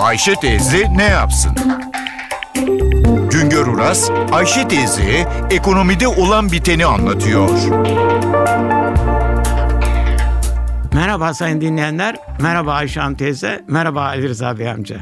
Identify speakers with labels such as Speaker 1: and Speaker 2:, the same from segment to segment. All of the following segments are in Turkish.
Speaker 1: Ayşe teyze ne yapsın? Güngör Uras, Ayşe teyze ekonomide olan biteni anlatıyor.
Speaker 2: Merhaba sayın dinleyenler, merhaba Ayşe Hanım teyze, merhaba Ali Rıza Bey amca.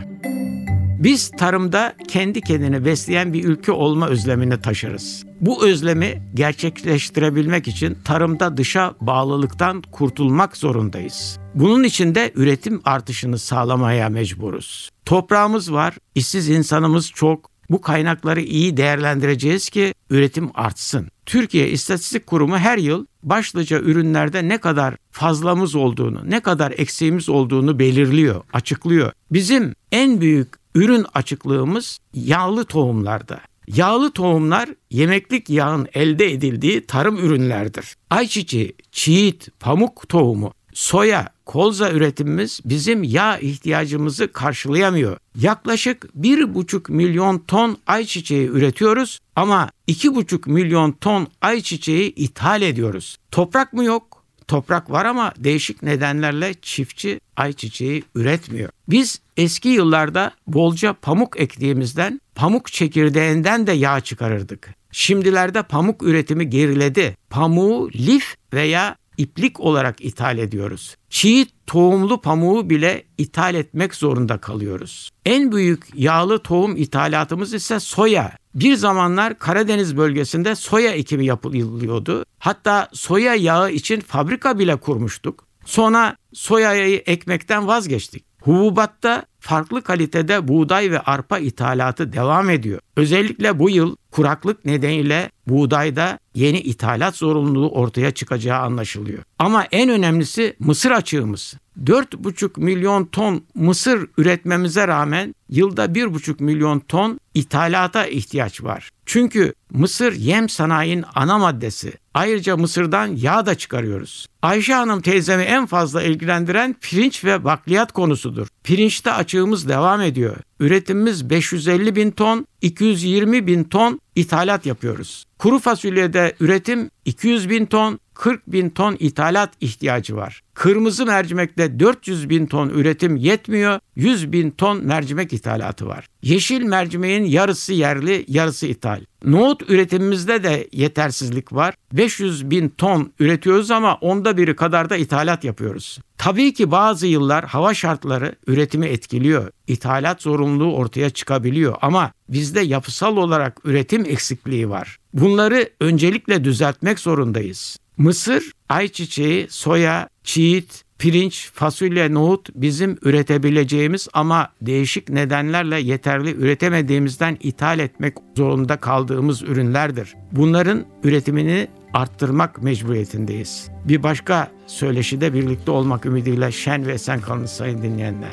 Speaker 2: Biz tarımda kendi kendini besleyen bir ülke olma özlemini taşırız. Bu özlemi gerçekleştirebilmek için tarımda dışa bağlılıktan kurtulmak zorundayız. Bunun için de üretim artışını sağlamaya mecburuz. Toprağımız var, işsiz insanımız çok. Bu kaynakları iyi değerlendireceğiz ki üretim artsın. Türkiye İstatistik Kurumu her yıl başlıca ürünlerde ne kadar fazlamız olduğunu, ne kadar eksiğimiz olduğunu belirliyor, açıklıyor. Bizim en büyük ürün açıklığımız yağlı tohumlarda. Yağlı tohumlar yemeklik yağın elde edildiği tarım ürünlerdir. Ayçiçeği, çiğit, pamuk tohumu, soya, kolza üretimimiz bizim yağ ihtiyacımızı karşılayamıyor. Yaklaşık 1,5 milyon ton ayçiçeği üretiyoruz ama 2,5 milyon ton ayçiçeği ithal ediyoruz. Toprak mı yok? Toprak var ama değişik nedenlerle çiftçi ayçiçeği üretmiyor. Biz eski yıllarda bolca pamuk ektiğimizden pamuk çekirdeğinden de yağ çıkarırdık. Şimdilerde pamuk üretimi geriledi. Pamuğu lif veya iplik olarak ithal ediyoruz. Çiğ tohumlu pamuğu bile ithal etmek zorunda kalıyoruz. En büyük yağlı tohum ithalatımız ise soya. Bir zamanlar Karadeniz bölgesinde soya ekimi yapılıyordu. Hatta soya yağı için fabrika bile kurmuştuk. Sonra soyayı ekmekten vazgeçtik. Hububatta farklı kalitede buğday ve arpa ithalatı devam ediyor. Özellikle bu yıl kuraklık nedeniyle buğdayda yeni ithalat zorunluluğu ortaya çıkacağı anlaşılıyor. Ama en önemlisi mısır açığımız. 4,5 milyon ton mısır üretmemize rağmen yılda 1,5 milyon ton ithalata ihtiyaç var. Çünkü mısır yem sanayinin ana maddesi. Ayrıca mısırdan yağ da çıkarıyoruz. Ayşe Hanım teyzemi en fazla ilgilendiren pirinç ve bakliyat konusudur. Pirinçte açığımız devam ediyor. Üretimimiz 550 bin ton, 220 bin ton ithalat yapıyoruz. Kuru fasulyede üretim 200 bin ton, 40 bin ton ithalat ihtiyacı var. Kırmızı mercimekte 400 bin ton üretim yetmiyor, 100 bin ton mercimek ithalatı var. Yeşil mercimeğin yarısı yerli, yarısı ithal. Nohut üretimimizde de yetersizlik var. 500 bin ton üretiyoruz ama onda biri kadar da ithalat yapıyoruz. Tabii ki bazı yıllar hava şartları üretimi etkiliyor. İthalat zorunluluğu ortaya çıkabiliyor ama bizde yapısal olarak üretim eksikliği var. Bunları öncelikle düzeltmek zorundayız. Mısır, ayçiçeği, soya, çiğit, pirinç, fasulye, nohut bizim üretebileceğimiz ama değişik nedenlerle yeterli üretemediğimizden ithal etmek zorunda kaldığımız ürünlerdir. Bunların üretimini arttırmak mecburiyetindeyiz. Bir başka söyleşide birlikte olmak ümidiyle şen ve esen kalın sayın dinleyenler.